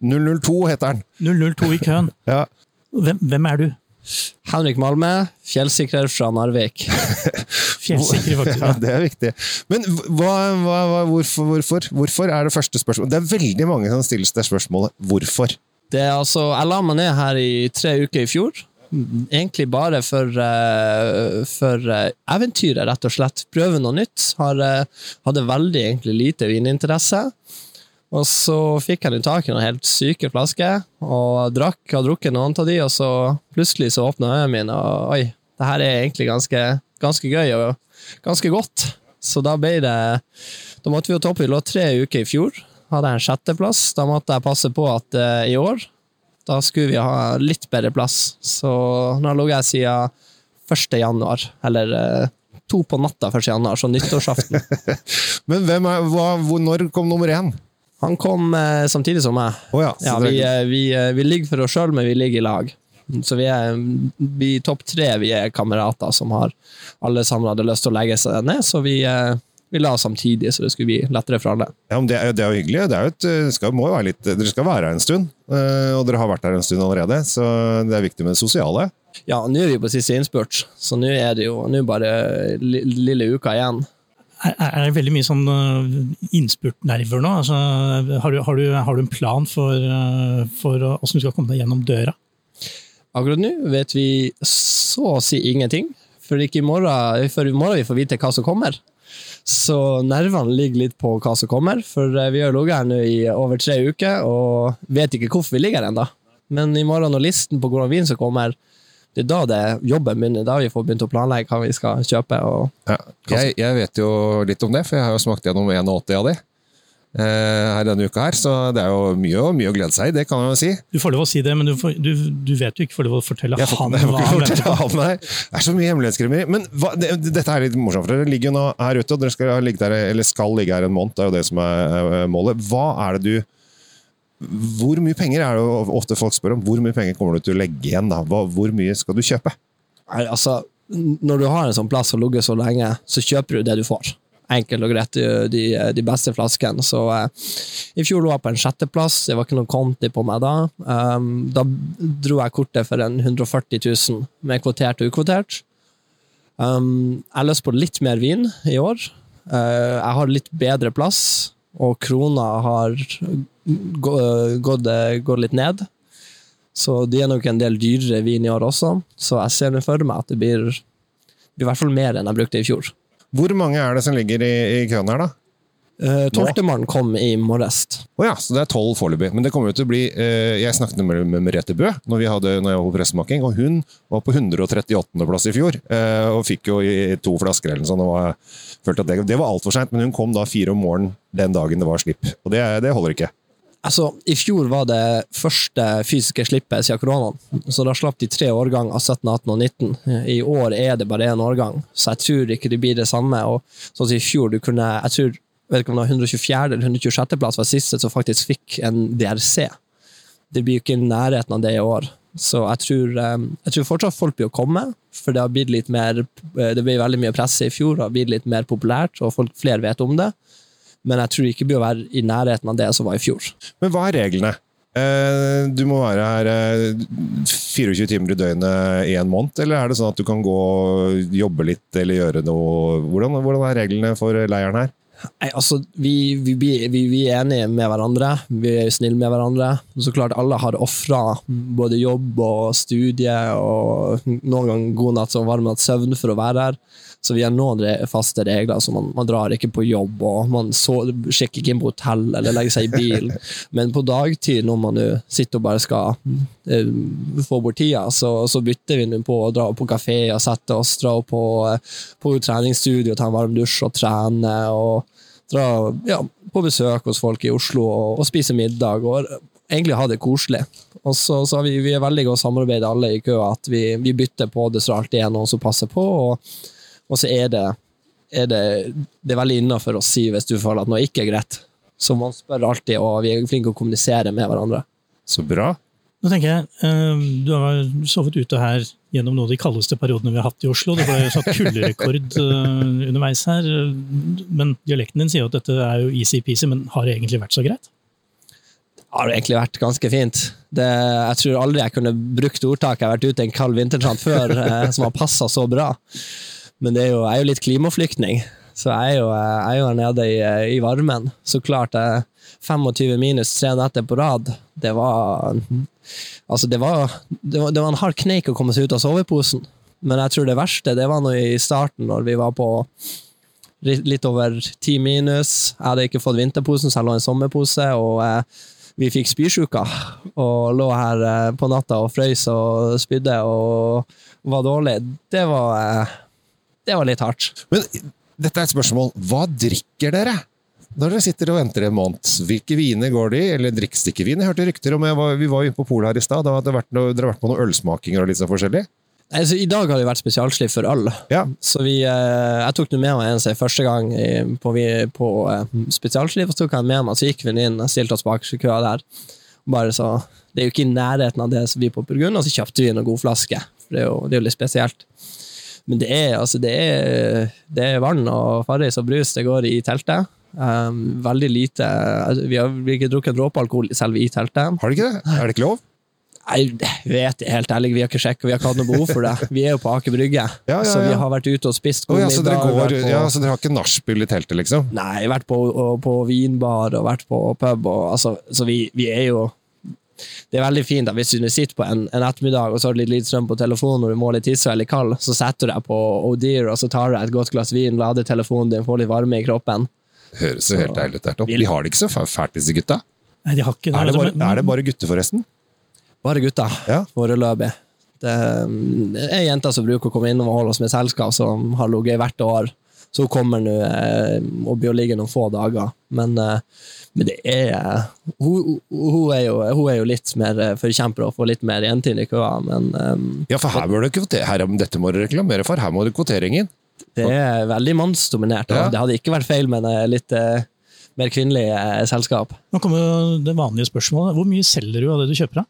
002 heter han. 002 i køen. Ja. Hvem, hvem er du? Henrik Malme, fjellsikrer fra Narvik. Fjellsikrer, faktisk. Ja, det er viktig. Men hva, hva, hva, hvorfor, hvorfor? Hvorfor er det første spørsmål? Det er veldig mange som stiller seg spørsmålet. Hvorfor? Det er altså, jeg la meg ned her i tre uker i fjor. Egentlig bare for, eh, for eh, eventyret, rett og slett. Prøve noe nytt. Har, eh, hadde veldig egentlig lite vininteresse. Og så fikk nå tak i noen helt syke flasker, og drakk og drukket noen av de, og så plutselig så åpna øynene mine, og oi, det her er egentlig ganske, ganske gøy og ganske godt. Så da ble det Da måtte vi jo toppe. Vi lå tre uker i fjor. Hadde jeg en sjetteplass. Da måtte jeg passe på at uh, i år da skulle vi ha litt bedre plass. Så nå har jeg siden 1. januar, eller uh, to på natta 1. januar, så nyttårsaften. Men hvem er, hva, hvor, når kom nummer én? Han kom eh, samtidig som meg. Oh ja, Ja, vi, eh, vi, eh, vi ligger for oss sjøl, men vi ligger i lag. Så vi er vi topp tre, vi er kamerater som har alle sammen hadde lyst til å legge seg ned, så vi, eh, vi la oss samtidig, så det skulle bli lettere for alle. ja, men det, er, det er jo hyggelig. Det er jo et, skal, jo være litt, dere skal være her en stund, eh, og dere har vært her en stund allerede, så det er viktig med det sosiale. Ja, nå er vi på siste innspurt, så nå er det jo bare li, lille uka igjen. Er, det veldig mye sånn uh, innspurtnerver nå? Altså, har, du, har, du, har du en plan for, uh, for hvordan du skal komme deg gjennom døra? Akkurat nå vet vi så å si ingenting, for ikke i morgen, for i morgen vi får vite hva som kommer. Så nervene ligger litt på hva som kommer, for eh, vi har ligget her nå i over tre uker og vet ikke hvorfor vi ligger her ennå. Men i morgen når listen på hvordan vin som kommer, det er da det jobben begynner. Da vi får begynt å planlegge hva vi skal kjøpe. Og Ja. Jeg, jeg vet jo litt om det, for jeg har jo smakt gjennom 81 av de eh, her denne uka her, så det er jo mye, mye å glede seg i, det kan jeg jo si. Du får lov å si det, men du, får, du, du vet jo ikke får lov å fortelle Jeg får, han jeg hva han venter på. han. Det er så mye hemmelighetskremmeri. Men hva, det, dette er litt morsomt, for dere ligger jo nå her ute, og dere skal ligge, der, eller skal ligge her en måned. Det er jo det som er er målet. Hva er det du Hvor mye penger er det ofte folk spør om? Hvor mye penger kommer du til å legge igjen? da? Hvor mye skal du kjøpe? Nei, altså, når du har en sånn plass og ligget så lenge, så kjøper du det du får. Enkelt og greit, de, de beste flaskene. Så eh, i fjor lå jeg på en sjetteplass, det var ikke noe konti på meg da. Um, da dro jeg kortet for en 140 000 med kvotert og ukvotert. Um, jeg har lyst på litt mer vin i år. Uh, jeg har litt bedre plass, og krona har gått, gått litt ned. Så de er nok en del dyrere vin i år også, så jeg ser for meg at det blir, blir i hvert fall mer enn jeg brukte i fjor. Hvor mange er det som ligger i, i køen her, da? Uh, Tolvtemann kom i morges. Oh ja, så det er tolv foreløpig. Men det kommer jo til å bli eh, Jeg snakket med, med Merete Bø når, vi hadde, når jeg var på pressemaking, og hun var på 138. plass i fjor. eh, og fikk jo i to flasker eller noe sånt. Og var, følte at det, det var altfor seint, men hun kom da fire om morgenen den dagen det var slipp. Og det, det holder ikke. Altså, I fjor var det første fysiske slippet siden koronaen, så da slapp de tre årganger, 17, 18 og 19. I år er det bare én årgang, så jeg tror ikke det blir det samme. og sånn som I fjor du kunne, jeg tror, vet ikke om det var 124. eller 126. plass var siste som faktisk fikk en DRC. Det blir jo ikke i nærheten av det i år. Så jeg tror, eh, jeg tror fortsatt folk blir å komme, for det har blitt litt mer eh, Det ble veldig mye presse i fjor, det har blitt litt mer populært, og folk, flere vet om det. Men jeg tror ikke det blir å være i nærheten av det som var i fjor. Men hva er reglene? Eh, du må være her eh, 24 timer i døgnet i en måned, eller er det sånn at du kan gå og jobbe litt eller gjøre noe Hvordan, hvordan er reglene for leiren her? Nei, altså, vi, vi, vi, vi er enige med hverandre, vi er snille med hverandre. Så klart, alle har ofra både jobb og studie, og noen ganger god natt og varm natt søvn for å være her. Så vi har noen faste regler, så man, man drar ikke på jobb, og man så, sjekker ikke inn på hotell eller legger seg i bil. Men på dagtid, når man sitter og bare skal eh, få bort tida, så, så bytter vi på å dra på kafé og sette oss, dra på, eh, på treningsstudio, ta en varm dusj og trene. og dra ja, på besøk hos folk i Oslo og, og spise middag og egentlig ha det koselig. Og så, så vi, vi er veldig godt samarbeid alle i køa, at vi, vi bytter på det så alltid er noen som passer på, og, og så er det, er det, det er veldig innafor å si hvis du føler at noe ikke er greit. Så man spør alltid, og vi er flinke å kommunisere med hverandre. Så bra. Nå tenker jeg, eh, Du har sovet ute her gjennom noen av de kaldeste periodene vi har hatt i Oslo. Det ble satt kulderekord eh, underveis her. Men dialekten din sier jo at dette er jo easy-peasy, men har det egentlig vært så greit? Det har egentlig vært ganske fint. Det, jeg tror aldri jeg kunne brukt ordtaket 'jeg har vært ute en kald vintertrant' før, eh, som har passa så bra. Men er jo, jeg er jo litt klimaflyktning, så jeg er jo, jeg er jo her nede i, i varmen. Så klart, eh, 25 minus tre netter på rad, det var Altså, det var, det var, det var en hard kneik å komme seg ut av soveposen. Men jeg tror det verste, det var nå i starten, når vi var på litt over ti minus. Jeg hadde ikke fått vinterposen, så jeg lå i en sommerpose, og eh, vi fikk spysjuka. Og lå her eh, på natta og frøys og spydde og var dårlig. Det var, eh, det var litt hardt. Men dette er et spørsmål. Hva drikker dere? Når dere sitter og venter en måned, hvilke viner går det i? Eller drikkes det ikke vin? Jeg hørte rykter om, var, Vi var jo på polet her i stad, da hadde vært noe, dere har vært på noen ølsmakinger og litt sånn forskjellig? Altså, I dag har det vært spesialslipp for øl. Ja. Så vi, eh, jeg tok med meg en seg første gang på, på eh, spesialslipp, så tok jeg med meg, så gikk vi inn og stilte oss bak køa der. Bare så, Det er jo ikke i nærheten av det som vi på Burgund, og så kjøpte vi en god flaske. For det er jo, det er jo litt spesielt. Men det er, altså, det er, det er vann og Farris og brus det går i teltet. Um, veldig lite altså, Vi har ikke drukket en dråpe alkohol selv i teltet. Har dere ikke det? Er det ikke lov? Jeg vet helt ærlig, vi har ikke sjekket, vi har ikke hatt noe behov for det. Vi er jo på Aker Brygge, Ja, ja, så vi har vært ute og spist oh, ja, så, dere går, på- ja, så dere har ikke nachspiel i teltet, liksom? Nei, vært på, og, på vinbar og vært på pub, og, altså, så vi, vi er jo Det er veldig fint at hvis du sitter på en, en ettermiddag og så har du litt lite strøm på telefonen og du må litt tisse eller kald, så setter du deg på O'Dear og så tar du et godt glass vin, lader telefonen din, får litt varme i kroppen. Høres jo helt deilig ut. De har det ikke så fælt, disse gutta. Nei, de har ikke det. Er det altså, bare, er det bare gutter, forresten? Bare gutta, Ja. foreløpig. Det det er jenter som bruker å komme innom og holde oss med selskap, som har ligget hvert år. Så hun kommer nå eh, og blir å ligge noen få dager. Men, eh, men det er hun, hun, er jo, hun er jo litt mer forkjemper og får litt mer jentid i køa, men um, Ja, for her må du kvotere, her, dette må du reklamere for. Her må du kvotering inn. det er veldig mannsdominert. Ja. Det hadde ikke vært feil med en litt uh, mer kvinnelig eh, selskap. Nå kommer det vanlige spørsmålet. Hvor mye selger du av det du kjøper? da?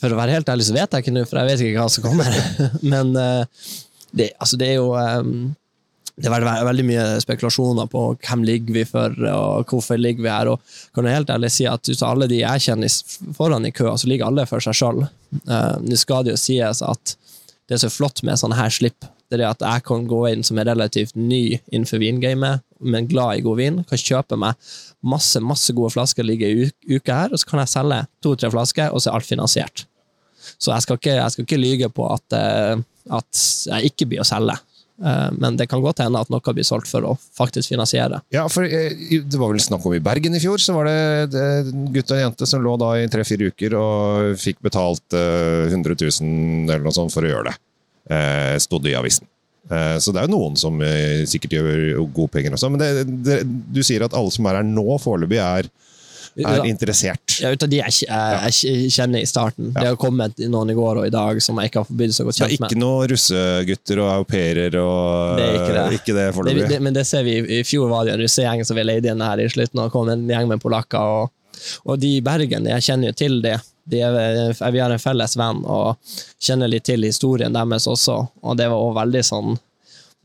For å være helt ærlig så vet jeg ikke nå, for jeg vet ikke hva som kommer. Men uh, det, altså det er jo eh, Det har vært veldig mye spekulasjoner på hvem ligger vi for, og hvorfor ligger vi her. Og kan jeg helt ærlig si at ut av alle de jeg kjenner foran i køa, så ligger alle for seg sjøl. Nå skal det jo sies at det som er flott med sånne her slipp, det er det at jeg kan gå inn som er relativt ny innenfor vingamet, men glad i god vin. Kan kjøpe meg masse masse gode flasker, ligger i uka her, og så kan jeg selge to-tre flasker, og så er alt finansiert. Så jeg skal ikke, jeg skal ikke lyge på at, eh, at jeg ikke blir å selge. Eh, Men det kan godt hende at noe blir solgt for å faktisk finansiere. Ja, for eh, Det var vel snakk om i Bergen i fjor, så var det en gutt og en jente som lå da i tre-fire uker og fikk betalt eh, 100 000 eller noe sånt for å gjøre det. Eh, Stod det i avisen. Eh, så det er jo noen som eh, sikkert gjør gode penger også. Men det, det, du sier at alle som er her nå, foreløpig er, er interessert. Ja, ut av de jeg, jeg, kjenner i starten. Det har kommet noen i går og i dag som jeg ikke har blitt så godt Det er ikke noen noe russegutter og au pairer og Det er ikke det. Ikke det Det, det, men det ser vi, i fjor var det en russegjeng som vi leide inn her i slutten, og kom en gjeng med polakker. Og, og de i Bergen, jeg kjenner jo til det. De er, vi har en felles venn og kjenner litt til historien deres også, og det var også veldig sånn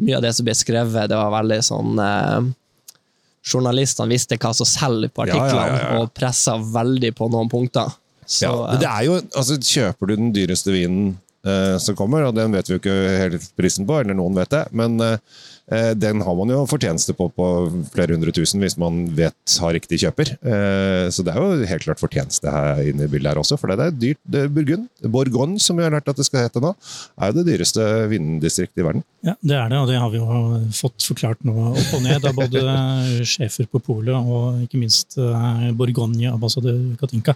Mye av det som ble skrevet, det var veldig sånn eh, Journalistene visste hva som selger på artiklene, ja, ja. og pressa veldig på noen punkter. Så, ja, det er jo, altså Kjøper du den dyreste vinen eh, som kommer, og den vet vi jo ikke helt prisen på, eller noen vet det. Men eh, den har man jo fortjeneste på på flere hundre tusen hvis man vet har riktig kjøper. Eh, så det er jo helt klart fortjeneste her inne i bildet her også, for det er dyrt. Det Burgund, Bourgogne som vi har lært at det skal hete nå, er jo det dyreste vindistriktet i verden. Ja, det er det, og det har vi jo fått forklart nå opp og ned av både sjefer på polet og ikke minst Borgonje, Bourgogne-ambassadør Katinka.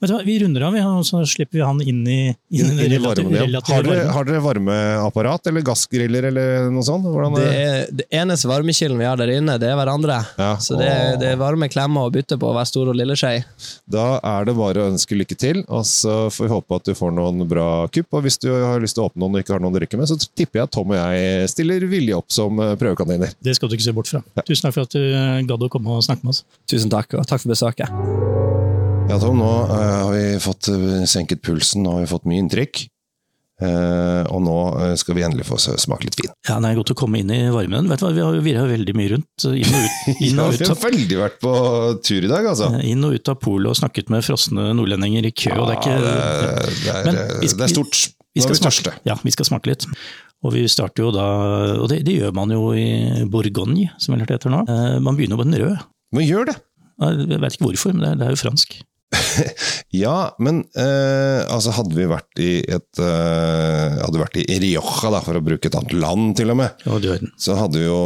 Vet du hva, Vi runder av, og så slipper vi han inn i, inn i Inn i relativ, varmen, ja. har, dere, har dere varmeapparat eller gassgriller eller noe sånt? Hvordan Det, det eneste varmekilden vi har der inne, det er hverandre. Ja. Så det, det er varme klemmer å bytte på hver stor og lille skje. Da er det bare å ønske lykke til, og så får vi håpe at du får noen bra kupp. Og hvis du har lyst til å åpne noen og ikke har noen å drikke med, så tipper jeg at Tom og jeg stiller villig opp som eh, prøvekaniner. Det skal du ikke se bort fra. Tusen takk for at du eh, gadd å komme og snakke med oss. Tusen takk, og takk for besøket. Ja, Tom, nå eh, har vi fått senket pulsen, har vi fått mye inntrykk. Eh, og nå eh, skal vi endelig få smake litt vin. Ja, det er godt å komme inn i varmen. Vet du hva, Vi har jo virra veldig mye rundt. Inn og ut, inn Ja, og vi ut, har veldig vært på tur i dag, altså. inn og ut av polet og snakket med frosne nordlendinger i kø. og det er ikke... Det, er, Men vi skal- det er stort. Vi Nå er vi tørste. ja, vi skal smake litt. Og vi starter jo da, og det, det gjør man jo i Bourgogne, som jeg lærte heter nå. Eh, Man begynner på den røde. Men gjør det! Jeg vet ikke hvorfor, men det er, det er jo fransk. Ja, men eh, altså hadde vi vært i et eh, Hadde vært i Rioja, da, for å bruke et annet land, til og med, Ja, så hadde jo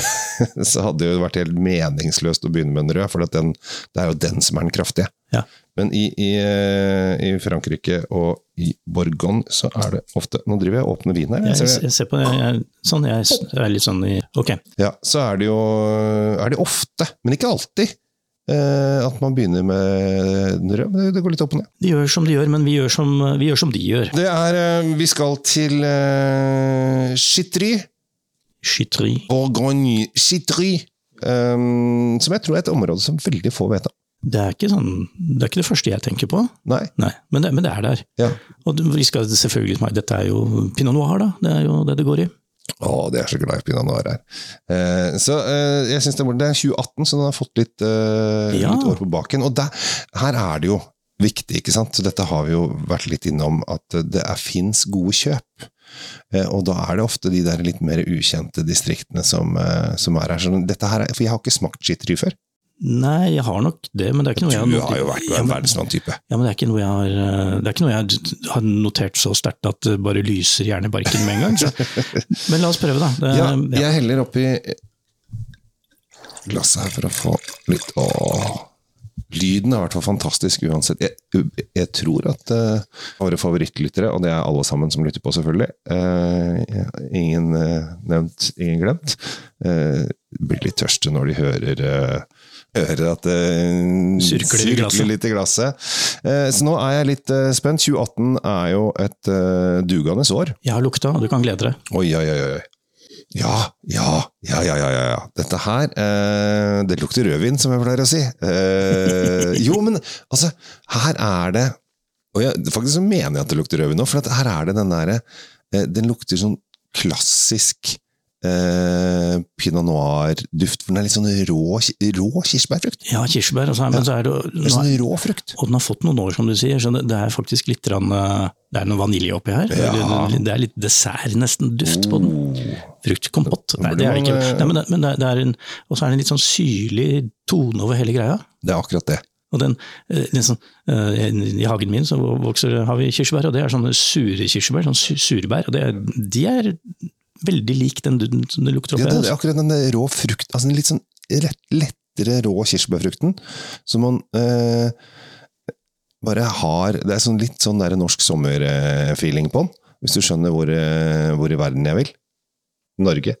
så hadde det jo vært helt meningsløst å begynne med en rød, for at den, det er jo den som er den kraftige. Ja. Men i, i, eh, i Frankrike og i Borgon så er det ofte Nå driver jeg og åpner vin her. Jeg, jeg ser jeg ser på det, jeg, sånn, jeg, er litt sånn i Ok. Ja, så er det jo er det ofte, men ikke alltid, at man begynner med den røde. Men det- går litt opp og ned. De gjør som de gjør, men vi gjør som, vi gjør som de gjør. Det er eh, Vi skal til uh, Chitry. Chitry. Bourgogne Chitry. Um, som jeg tror er et område som veldig få vet om. Det er ikke sånn, det er ikke det første jeg tenker på. Nei. Nei, men det, men det er der. Ja. Og vi skal selvfølgelig Dette er jo pinot noir, da. Det er jo det det går i. Å, det er så glad i pinot noir her. Eh, så eh, jeg synes det, er det er 2018, så den har fått litt, eh, Ja. litt år på baken. Og der, her er det jo viktig, ikke sant? Så dette har vi jo vært litt innom, at det fins gode kjøp. Eh, og da er det ofte de der litt mer ukjente distriktene som, eh, som er her. Så dette her er, for jeg har ikke smakt skitteri før. Nei, jeg har nok det, men det er ikke noe jeg Du har jo vært en verdensmann-type. ja, men det er ikke noe jeg har, eh, det er ikke noe jeg har notert så sterkt at det bare lyser gjerne barken med en gang. Så. Men la oss prøve, da. Det, Ja, ja. jeg heller oppi glasset her for å få litt Åh. Lyden er i hvert fall fantastisk uansett. Jeg, jeg tror at uh, våre favorittlyttere, og det er alle sammen som lytter på, selvfølgelig uh, Ingen uh, nevnt, ingen glemt. blir litt tørste når de hører Hører at det Surkler i glasset. litt i glasset. Eh, så nå er jeg litt eh, spent. 2018 er jo et uh, dugende år. Jeg har lukta, og du kan glede deg. Oi, oi, oi, oi. Ja, ja, ja, ja, ja, ja. Dette her, eh, det lukter rødvin, som jeg pleier å si. Eh, jo, men altså, her er det Og jeg, faktisk så mener jeg at det lukter rødvin nå, for at her er det den derre eh, Den lukter sånn klassisk eh, pinot noir-duft, for den er litt sånn rå, rå kirsebærfrukt. Ja, kirsebær, Altså, men men så er det, Det er sånn rå frukt. og den har fått noen år, som du sier, så det, det er faktisk litt grann, eh, Det er noe vanilje oppi her. Ja. Det, er litt dessert, nesten, duft på den. Fruktkompott. Nei, det er det ikke. eh, Nei, men det, men det, er en, og så er det en litt sånn syrlig tone over hele greia. Det er akkurat det. Og den, eh, den sånn, I hagen min så vokser, har vi kirsebær, og det er sånne sure kirsebær. sånn surbær. og det De er veldig lik den du, som det lukter Ja, det, det altså. akkurat den rå frukt, altså den litt sånn rett, lettere rå kirsebærfrukten, som man eh, bare har Det er sånn litt sånn der norsk sommerfeeling på den, hvis du skjønner hvor, eh, hvor i verden jeg vil. Norge.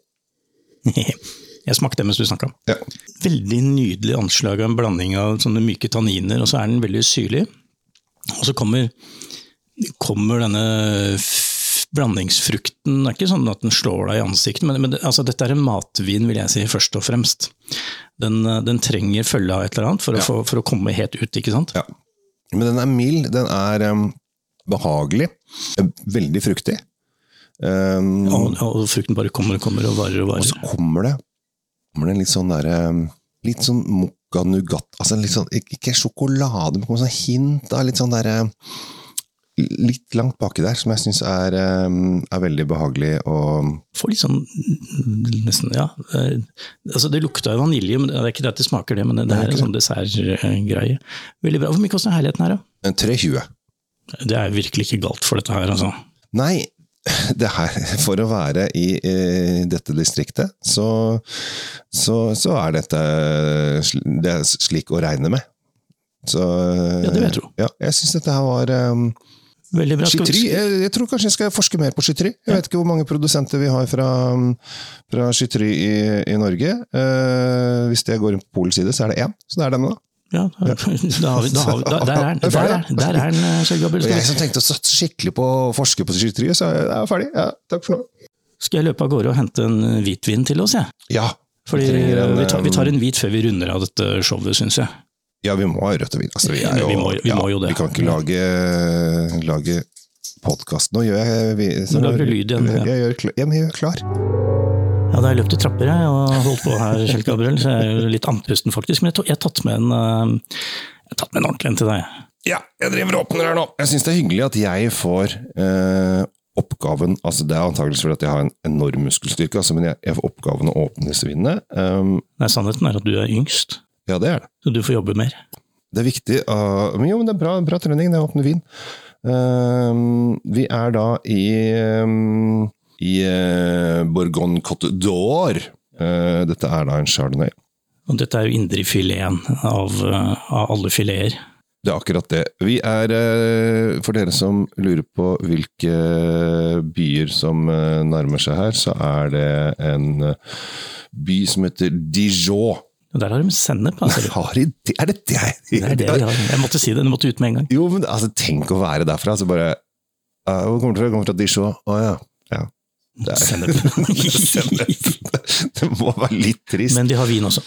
Jeg smakte mens du snakka. Ja. Veldig nydelig anslag av en blanding av sånne myke tanniner, og så er den veldig syrlig. Og så kommer, kommer denne blandingsfrukten Det er ikke sånn at den slår deg i ansiktet, men, men altså, dette er en matvin, vil jeg si, først og fremst. Den, eh, den trenger følge av et eller annet for, Ja. å, for, for å komme helt ut, ikke sant? Ja. Men den er mild, den er um, behagelig, eh, veldig fruktig. Um, Og, og frukten bare kommer og kommer og varer og varer. Og så kommer det, kommer det litt sånn derre Litt sånn mokka nougat altså litt sånn, Ikke sjokolade, men sånn hint av litt sånn derre litt langt baki der, som jeg syns er, eh, er veldig behagelig å Får litt sånn nesten, ja. eh, Altså, det lukta jo vanilje, men det er ikke det at det smaker det, men det, det Nei, er en sånn dessertgreie. Veldig bra. Hvor mye koster herligheten her, da? en 320. Det er virkelig ikke galt for dette her, altså. Nei, det her, for å være i, i dette distriktet, så, så, så er dette det er slik å regne med. Så, Ja, det vil jeg tro. Ja, jeg syns dette her var um, Veldig bra. Skytteri. Jeg, jeg tror kanskje jeg skal forske mer på skytteri. Jeg vet ikke hvor mange produsenter vi har fra, fra skytteri i, i Norge. Eh, hvis jeg går inn på Polens side, så er det én. Så det er denne, da. Ja, da, da da der er den, Er der er, der er den, eh, Kjell Gabriel. Jeg som tenkte å satse skikkelig på å forske på skytteri, så er jeg ferdig. Ja, takk for nå. skal jeg løpe av gårde og hente en hvitvin til oss, jeg? Ja. Fordi trenger en, vi, tar, vi tar um, en hvit før vi runder av dette showet, syns jeg. Ja, vi må ha rødt og hvitt. Altså, vi, er Vi må- vi må jo det. Vi kan ikke lage, lage podkast Nå gjør jeg vi, Nå lager du lyd igjen. Jeg, gjør, klar- ja, jeg gjør klar. Ja, da har jeg løpt i trapper jeg, og holdt på her, Kjell Gabriel, så jeg er jo litt andpusten faktisk. Men jeg, jeg har tatt med en eh, jeg tatt med en ordentlig en til deg. Ja, jeg driver og åpner her nå. Jeg syns det er hyggelig at jeg får eh, oppgaven altså Det er antakeligvis fordi at jeg har en enorm muskelstyrke, altså, men jeg, jeg får oppgaven å åpne disse vinene. Um, Nei, Sannheten er at du er yngst, ja, det er det. så du får jobbe mer. Det er viktig. Uh, men jo, men det er bra, bra trening, det er åpne vin. Uh, vi er da i, um, i uh, Bourgogne Cote d'Or. Uh, dette er da en chardonnay. Og dette er jo indrefileten av, eh, av alle fileter. Det er akkurat det. Vi er, for dere som lurer på hvilke byer som nærmer seg her, så er det en by som heter Dijon. Der har de sennep. Altså. De det? Er det det? Det er det de har. Jeg måtte si det, du måtte ut med en gang. Jo, men altså, tenk å være derfra, så bare uh, Hvor kommer du fra? Kommer fra Dijon. Å ja. ja. Er, Sennep. det må være litt trist. Men de har vin også.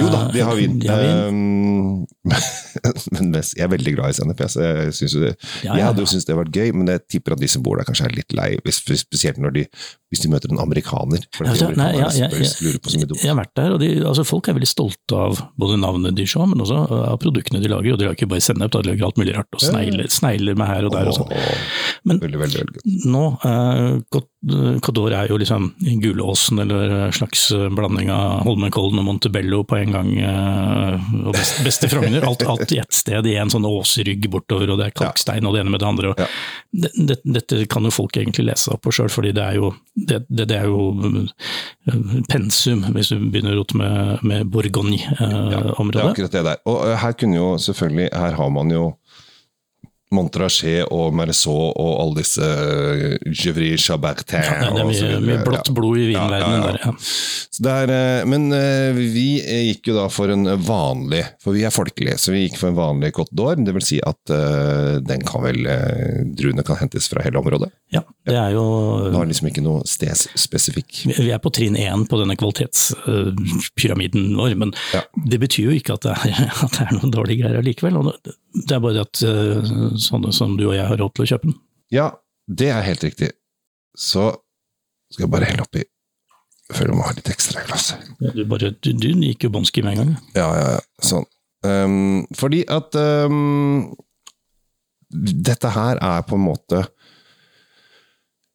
jo da, de har vin. De har vin. Um, men mest, jeg er veldig glad i sennep. Jeg, synes det, Ja, jeg hadde jo syntes det vært gøy, men jeg tipper at de som bor der, kanskje er litt lei. Spesielt når de, hvis de møter en amerikaner. For Ja, vet nei, ja, amerikanerne ja, spør- ja. lurer på så mye dumt. Jeg har vært der, og de, altså folk er veldig stolte av både navnet Dijon, men også av produktene de lager. Og de lager ikke bare sennep, de lager alt mulig rart. Og snegler, snegler med her og der og sånn. Men veldig, veldig, veldig nå, eh, Codor er jo liksom Gulåsen, eller en slags blanding av Holmenkollen og Montebello på en gang. eh, og best, beste Frogner. Alt, alt i ett sted, i en sånn åsrygg bortover, og det er kalkstein og det ene med det andre. Og Ja. det, det, dette kan jo folk egentlig lese opp på sjøl, fordi det er jo, det, det, det er jo eh, pensum, hvis du begynner å rote med, med Det er akkurat det der. Og eh, her kunne jo selvfølgelig, her har man jo Montrachet og Merceau og alle disse uh, Gevry Chabertin Ja, det er mye, mye blått blod i vinverdenen Ja, ja, der. Ja. Så det er, eh, men eh, vi gikk jo da for en vanlig, for vi er folkelige, så vi gikk for en vanlig Cote d'Or. Det vil si at eh, den kan vel, eh, druene kan hentes fra hele området. ja, det er jo Du har liksom ikke noe stedsspesifikk. Vi er på trinn én på denne kvalitetspyramiden vår, men det betyr jo ikke at det er, at det er noen dårlige greier allikevel. det- er bare det at eh, sånne som du og jeg har råd til å kjøpe den. Ja, det er helt riktig. Så skal jeg bare helle oppi Føler jeg må ha litt ekstra i glasset. Du, bare, du, du gikk jo bånski med en gang. Ja, ja, ja. Sånn. Um, fordi at um, dette her er på en måte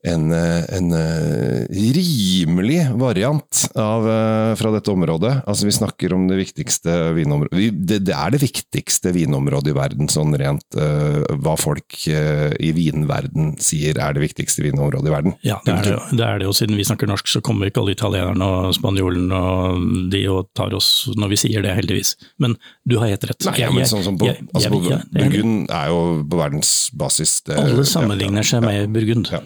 en, eh, en eh, rimelig variant av, eh, fra dette området. Altså Vi snakker om det viktigste vinområdet det, det er det viktigste vinområdet i verden, sånn rent uh, hva folk uh, i vinverden sier er det viktigste vinområdet i verden. Ja, det er det, det er det jo. Siden vi snakker norsk, så kommer ikke alle italienerne og spanjolene og de og tar oss når vi sier det, heldigvis. Men du har helt rett. Nei, ja, men sånn som på, jeg- altså, på Burgund er jo på verdensbasis det- Alle sammenligner seg ja, med Burgund. Ja.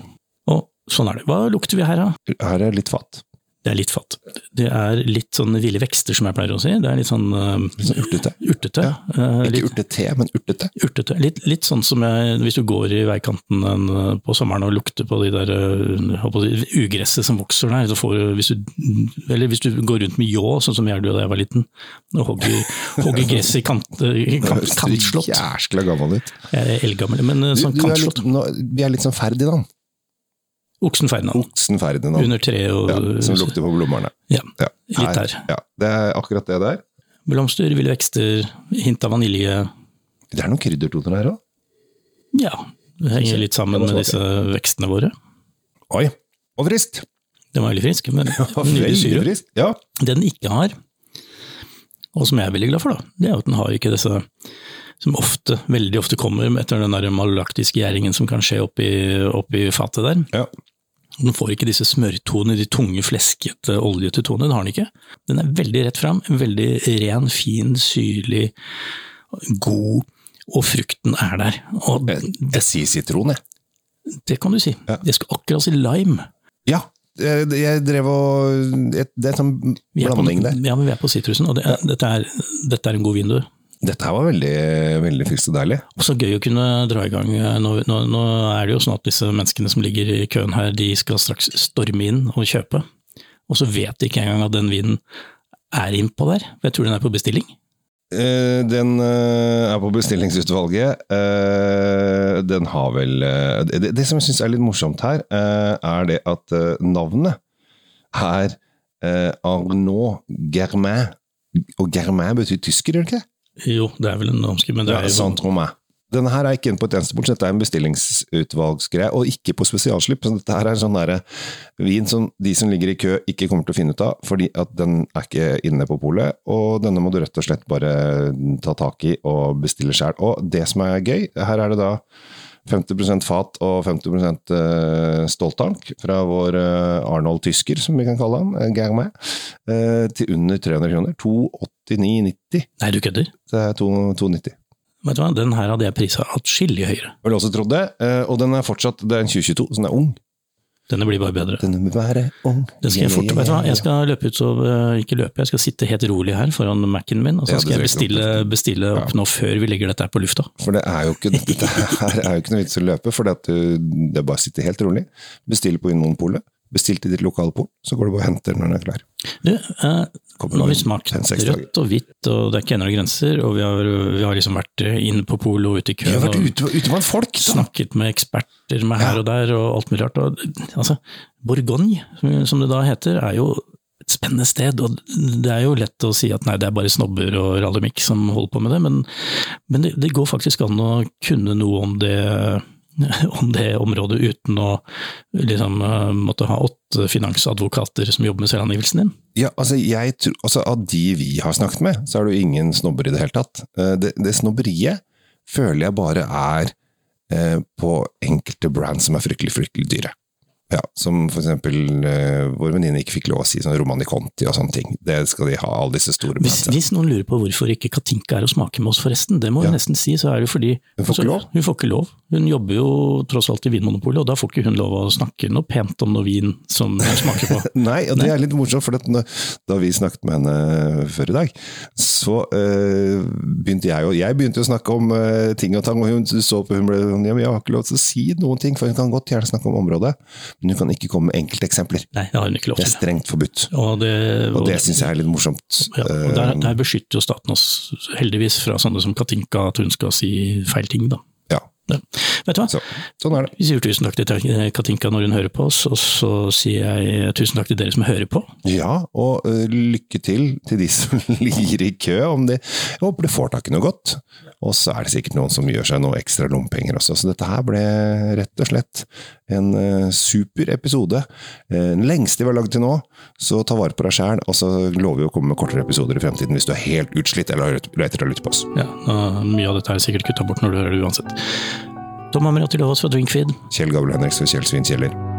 Og sånn er det. Hva lukter vi her, da? Her er litt fat. Det er litt fatt. Det er litt sånn ville vekster, som jeg pleier å si. Det er litt sånn uh, Litt sånn urtete. urtete. Ja. Eh, Ikke litt, urtete, men urtete. urtete. Litt, litt sånn som jeg, hvis du går i veikanten en, eh, på sommeren og lukter på de der uh, på ugresset som vokser der, så får du, hvis du, eller hvis du går rundt med ljå, sånn som jeg gjorde da jeg var liten, og hogger, hogger gress i kant, kant, kantslått. jæskla gammel ut. Jeg er eldgammel, men Du, sånn du litt, nå, vi er litt sånn Ferdinand. Oksen Ferdinand. Oksen Ferdinand. Under treet og Ja, som lukter på blommerne. Ja, Ja, litt der. Ja, det er akkurat det der. Blomster, ville vekster, hint av vanilje. Det er noen kryddertoner her òg. Ja. Det henger litt sammen med disse vekstene våre. Oi, og frist! Den var veldig frisk, men Veldig syre. Ja. Det den ikke har, og som jeg er veldig glad for, da, det er at den har ikke disse som ofte, veldig ofte kommer etter den der malaktiske gjæringen som kan skje oppi, oppi fatet der. ja. Den får ikke disse smørtonene, de tunge, fleskete, oljete tonene. Den har den ikke. Den er veldig rett fram, veldig ren, fin, syrlig, god, og frukten er der. Og Jeg, jeg sier sitron, jeg. det kan du si. Ja. Jeg skulle akkurat si lime. Ja, jeg, jeg drev og Det er en sånn blanding der. ja, men vi er på sitrusen, og det er, dette, er, dette er en god vindu. Dette her var veldig, veldig friskt og deilig. Og så gøy å kunne dra i gang. Nå, nå, nå er det jo sånn at disse menneskene som ligger i køen her, de skal straks storme inn og kjøpe. Og så vet de ikke engang at den vinen er innpå der. For jeg tror den er på bestilling. Eh, Den eh, er på bestillingsutvalget. Eh, Den har vel Det, som jeg syns er litt morsomt her, er det at navnet er Arnaud Germain. Og Germain betyr tysker, gjør det ikke? Jo, det er vel en omskrift, men det Ja, er jo Saint-Romain. Denne her er ikke inne på et eneste bord, dette er en bestillingsutvalgsgreie, og ikke på spesialslipp. Så dette her er en sånn der, vin som de som ligger i kø ikke kommer til å finne ut av, fordi at den er ikke inne på polet, og denne må du rett og slett bare ta tak i og bestille sjøl. Og det som er gøy, her er det da 50% fat og 50 eh, stoltank fra vår eh, Arnold Tysker, som vi kan kalle han, gang Germain, eh, til under 300 kroner. 289,90. Nei, du kødder. Det er 290. Vet du hva, den her hadde jeg prisa atskillig høyere. Vel også trodd det, eh, og den er fortsatt Det er en 2022, så den er ung. Denne blir bare bedre. Denne vil være ung. Den skal jeg fort, vet du hva, jeg skal løpe ut så eh, Ikke løpe, jeg skal sitte helt rolig her foran Mac-en min, og så skal jeg bestille, bestille opp nå før vi legger dette her på lufta. For det er jo ikke, dette her er jo ikke noe vits å løpe, for det, at du, det er bare å sitte helt rolig. Bestille på Vinmonopolet. Bestill i ditt lokale pol, så går du bare og henter når den er klar. Du, eh, nå har vi smakt rødt og hvitt, og det er ikke noen grenser, og vi har, vi har liksom vært eh, inne på polet og ute i Vi har vært ute, ute blant folk! Da. Snakket med eksperter med her og der, og alt mulig rart. Og, altså, Bourgogne, som- som det da heter, er jo et spennende sted, og det er jo lett å si at nei, det er bare snobber og rallymikk som holder på med det, men, men det, det går faktisk an å kunne noe om det om det området uten å liksom eh, måtte ha åtte finansadvokater som jobber med selvangivelsen din. Ja, altså, jeg altså Av de vi har snakket med, så er det jo ingen snobber i det hele tatt. Eh, Det, det snobberiet føler jeg bare er eh, på enkelte brands som er fryktelig, fryktelig dyre. Ja, Som for eksempel eh, vår venninne ikke fikk lov å si sånn Romani Conti og sånne ting. Det skal de ha, alle disse store Hvis, hvis noen lurer på hvorfor ikke Katinka er å smake med oss forresten, det må ja. hun nesten si, så er det fordi Hun får ikke lov. Hun får ikke lov. Hun jobber jo tross alt i Vinmonopolet, og da får ikke hun lov å snakke noe pent om noe vin som hun smaker på. Nei, og det er litt morsomt, for da vi snakket med henne før i dag, så eh, begynte jeg jo Jeg begynte å snakke om eh, ting og tang, og hun så på hun ble sånn Ja, men jeg har ikke lov til å si noen ting, for hun kan godt gjerne snakke om området, men hun kan ikke komme med enkelteksempler. Nei, det har hun ikke lov Det er strengt forbudt. Og det, Og det syns jeg er litt morsomt. ja, og der, Eh, der beskytter jo staten oss heldigvis fra sånne som Katinka, at hun skal si feil ting, da. Ja. Vet du hva? så, sånn er det. Vi sier tusen takk til Katinka når hun hører på oss, og så sier jeg tusen takk til dere som hører på. Ja, og uh, lykke til til de som ligger i kø. Om de, jeg håper de får tak i noe godt. Og så er det sikkert noen som gjør seg noe ekstra lompenger også. Så dette her ble rett og slett en uh, super episode. Den Den lengste vi har lagd til nå, så ta vare på deg sjæl. Og så lover vi å komme med kortere episoder i fremtiden hvis du er helt utslitt eller leter å lytte på oss. Ja, Mye av dette er sikkert kutta bort når du hører det uansett. Tom Amrati Lovås fra Drinkfeed. Kjell Gabel Henriks og Kjell Svin Kjeller.